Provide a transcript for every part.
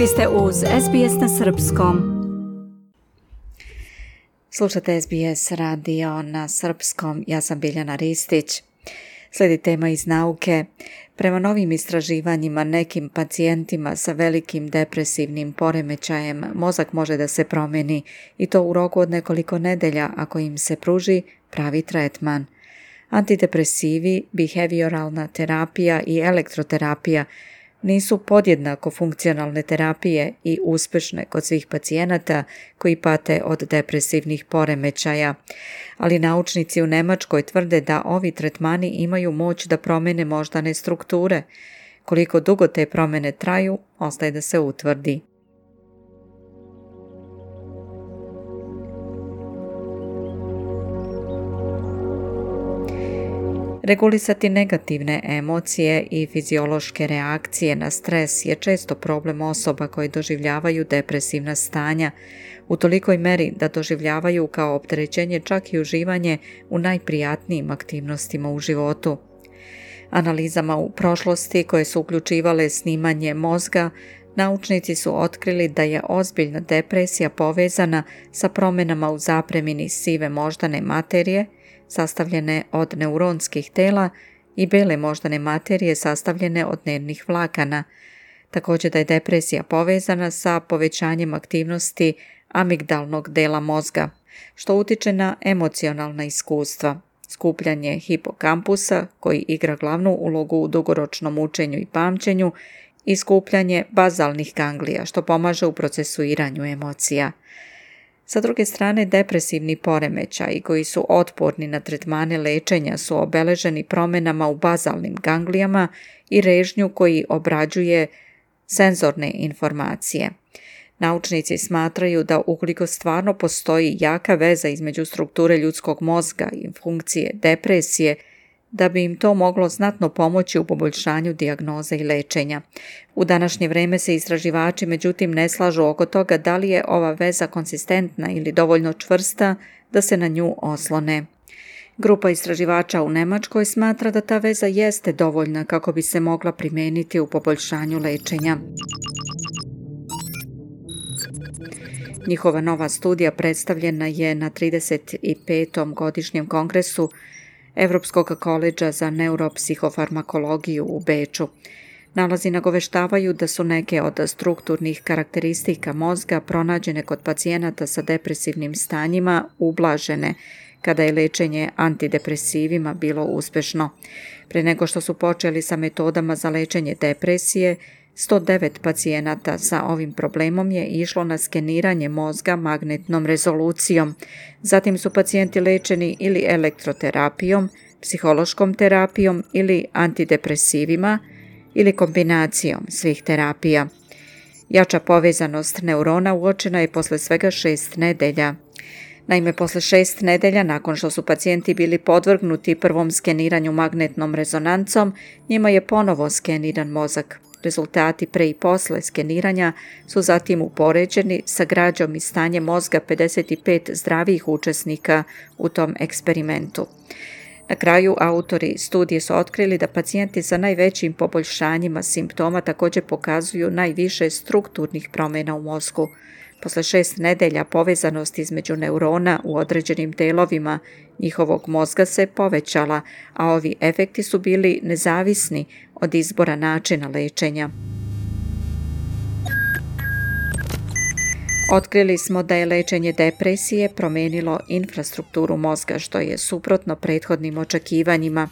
Vi ste uz SBS na Srpskom. Slušate SBS radio na Srpskom. Ja sam Biljana Ristić. Sledi tema iz nauke. Prema novim istraživanjima nekim pacijentima sa velikim depresivnim poremećajem mozak može da se promeni i to u roku od nekoliko nedelja ako im se pruži pravi tretman. Antidepresivi, behavioralna terapija i elektroterapija – nisu podjednako funkcionalne terapije i uspješne kod svih pacijenata koji pate od depresivnih poremećaja. Ali naučnici u Nemačkoj tvrde da ovi tretmani imaju moć da promene moždane strukture. Koliko dugo te promjene traju, ostaje da se utvrdi. Regulisati negativne emocije i fiziološke reakcije na stres je često problem osoba koje doživljavaju depresivna stanja u tolikoj meri da doživljavaju kao opterećenje čak i uživanje u najprijatnijim aktivnostima u životu. Analizama u prošlosti koje su uključivale snimanje mozga, naučnici su otkrili da je ozbiljna depresija povezana sa promjenama u zapremini sive moždane materije – sastavljene od neuronskih tela i bele moždane materije sastavljene od nervnih vlakana. Također da je depresija povezana sa povećanjem aktivnosti amigdalnog dela mozga, što utiče na emocionalna iskustva. Skupljanje hipokampusa, koji igra glavnu ulogu u dugoročnom učenju i pamćenju, i skupljanje bazalnih ganglija, što pomaže u procesuiranju emocija. Sa druge strane, depresivni poremećaji koji su otporni na tretmane lečenja su obeleženi promjenama u bazalnim ganglijama i režnju koji obrađuje senzorne informacije. Naučnici smatraju da ukoliko stvarno postoji jaka veza između strukture ljudskog mozga i funkcije depresije, da bi im to moglo znatno pomoći u poboljšanju dijagnoze i lečenja. U današnje vrijeme se istraživači međutim ne slažu oko toga da li je ova veza konsistentna ili dovoljno čvrsta da se na nju oslone. Grupa istraživača u Nemačkoj smatra da ta veza jeste dovoljna kako bi se mogla primijeniti u poboljšanju lečenja. Njihova nova studija predstavljena je na 35. godišnjem kongresu Evropskog koleđa za neuropsihofarmakologiju u Beču. Nalazi nagoveštavaju da su neke od strukturnih karakteristika mozga pronađene kod pacijenata sa depresivnim stanjima ublažene kada je lečenje antidepresivima bilo uspešno. Pre nego što su počeli sa metodama za lečenje depresije, 109 pacijenata sa ovim problemom je išlo na skeniranje mozga magnetnom rezolucijom. Zatim su pacijenti lečeni ili elektroterapijom, psihološkom terapijom ili antidepresivima ili kombinacijom svih terapija. Jača povezanost neurona uočena je posle svega šest nedelja. Naime, posle šest nedelja nakon što su pacijenti bili podvrgnuti prvom skeniranju magnetnom rezonancom, njima je ponovo skeniran mozak. Rezultati pre i posle skeniranja su zatim upoređeni sa građom i stanje mozga 55 zdravih učesnika u tom eksperimentu. Na kraju autori studije su otkrili da pacijenti sa najvećim poboljšanjima simptoma također pokazuju najviše strukturnih promjena u mozgu. Posle šest nedelja povezanost između neurona u određenim delovima njihovog mozga se povećala, a ovi efekti su bili nezavisni od izbora načina lečenja. Otkrili smo da je lečenje depresije promijenilo infrastrukturu mozga što je suprotno prethodnim očekivanjima.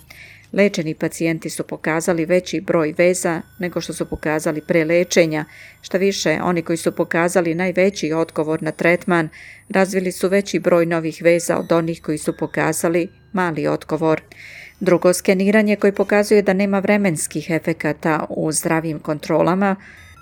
Lečeni pacijenti su pokazali veći broj veza nego što su pokazali pre lečenja. Šta više, oni koji su pokazali najveći odgovor na tretman razvili su veći broj novih veza od onih koji su pokazali mali odgovor. Drugo skeniranje koje pokazuje da nema vremenskih efekata u zdravim kontrolama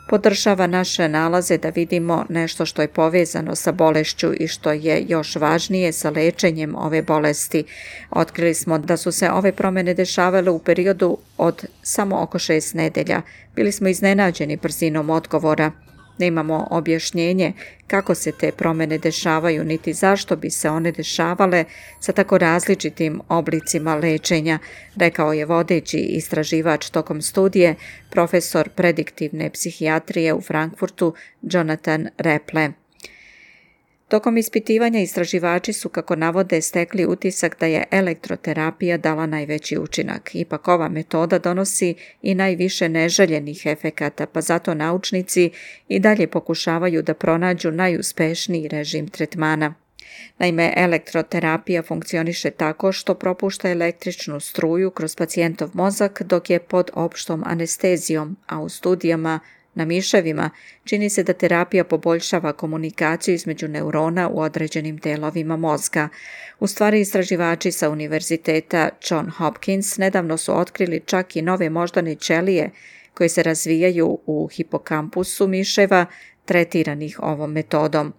podržava naše nalaze da vidimo nešto što je povezano sa bolešću i što je još važnije sa lečenjem ove bolesti. Otkrili smo da su se ove promjene dešavale u periodu od samo oko šest nedelja. Bili smo iznenađeni brzinom odgovora. Nemamo objašnjenje kako se te promjene dešavaju niti zašto bi se one dešavale sa tako različitim oblicima lečenja, rekao je vodeći istraživač tokom studije profesor prediktivne psihijatrije u Frankfurtu Jonathan Reple. Tokom ispitivanja istraživači su, kako navode, stekli utisak da je elektroterapija dala najveći učinak. Ipak ova metoda donosi i najviše neželjenih efekata, pa zato naučnici i dalje pokušavaju da pronađu najuspešniji režim tretmana. Naime, elektroterapija funkcioniše tako što propušta električnu struju kroz pacijentov mozak dok je pod opštom anestezijom, a u studijama na miševima čini se da terapija poboljšava komunikaciju između neurona u određenim delovima mozga. U stvari istraživači sa univerziteta John Hopkins nedavno su otkrili čak i nove moždane ćelije koje se razvijaju u hipokampusu miševa tretiranih ovom metodom.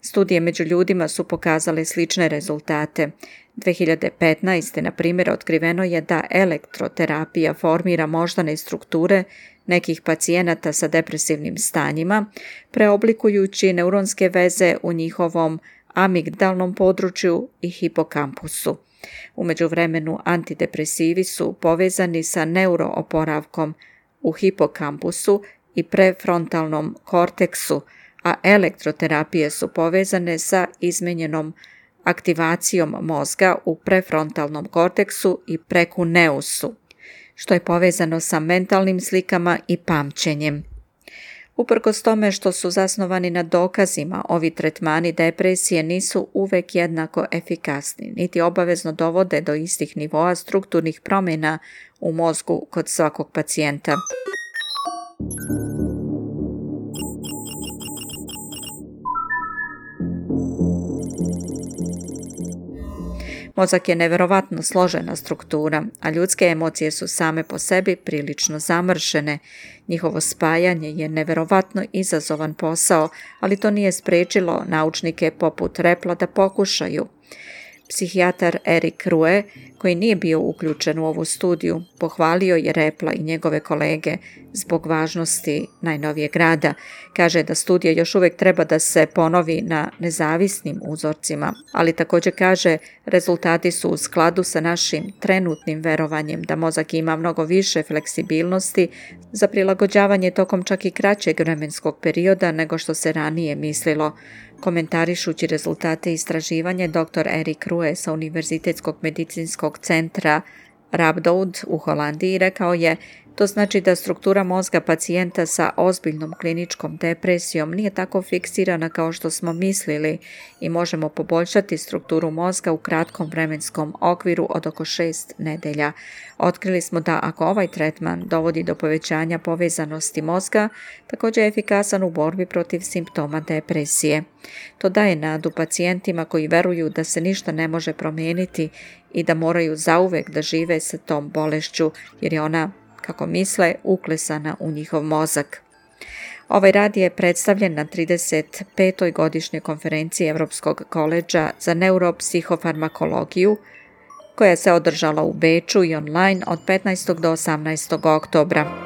Studije među ljudima su pokazale slične rezultate. 2015. na primjer otkriveno je da elektroterapija formira moždane strukture nekih pacijenata sa depresivnim stanjima, preoblikujući neuronske veze u njihovom amigdalnom području i hipokampusu. U međuvremenu antidepresivi su povezani sa neurooporavkom u hipokampusu i prefrontalnom korteksu, a elektroterapije su povezane sa izmenjenom aktivacijom mozga u prefrontalnom korteksu i preku neusu što je povezano sa mentalnim slikama i pamćenjem. Uprkos tome što su zasnovani na dokazima, ovi tretmani depresije nisu uvek jednako efikasni, niti obavezno dovode do istih nivoa strukturnih promjena u mozgu kod svakog pacijenta. Mozak je neverovatno složena struktura, a ljudske emocije su same po sebi prilično zamršene. Njihovo spajanje je neverovatno izazovan posao, ali to nije sprečilo naučnike poput Repla da pokušaju. Psihijatar Erik Rue, koji nije bio uključen u ovu studiju, pohvalio je Repla i njegove kolege zbog važnosti najnovijeg rada. Kaže da studija još uvijek treba da se ponovi na nezavisnim uzorcima, ali također kaže rezultati su u skladu sa našim trenutnim verovanjem da mozak ima mnogo više fleksibilnosti za prilagođavanje tokom čak i kraćeg vremenskog perioda nego što se ranije mislilo. Komentarišući rezultate istraživanja, dr. Erik Rue sa Univerzitetskog medicinskog centra Rabdoud u Holandiji rekao je to znači da struktura mozga pacijenta sa ozbiljnom kliničkom depresijom nije tako fiksirana kao što smo mislili i možemo poboljšati strukturu mozga u kratkom vremenskom okviru od oko šest nedelja. Otkrili smo da ako ovaj tretman dovodi do povećanja povezanosti mozga, također je efikasan u borbi protiv simptoma depresije. To daje nadu pacijentima koji veruju da se ništa ne može promijeniti i da moraju zauvek da žive sa tom bolešću jer je ona, kako misle, uklesana u njihov mozak. Ovaj rad je predstavljen na 35. godišnjoj konferenciji Europskog koleđa za neuropsihofarmakologiju koja se održala u Beču i online od 15. do 18. oktobra.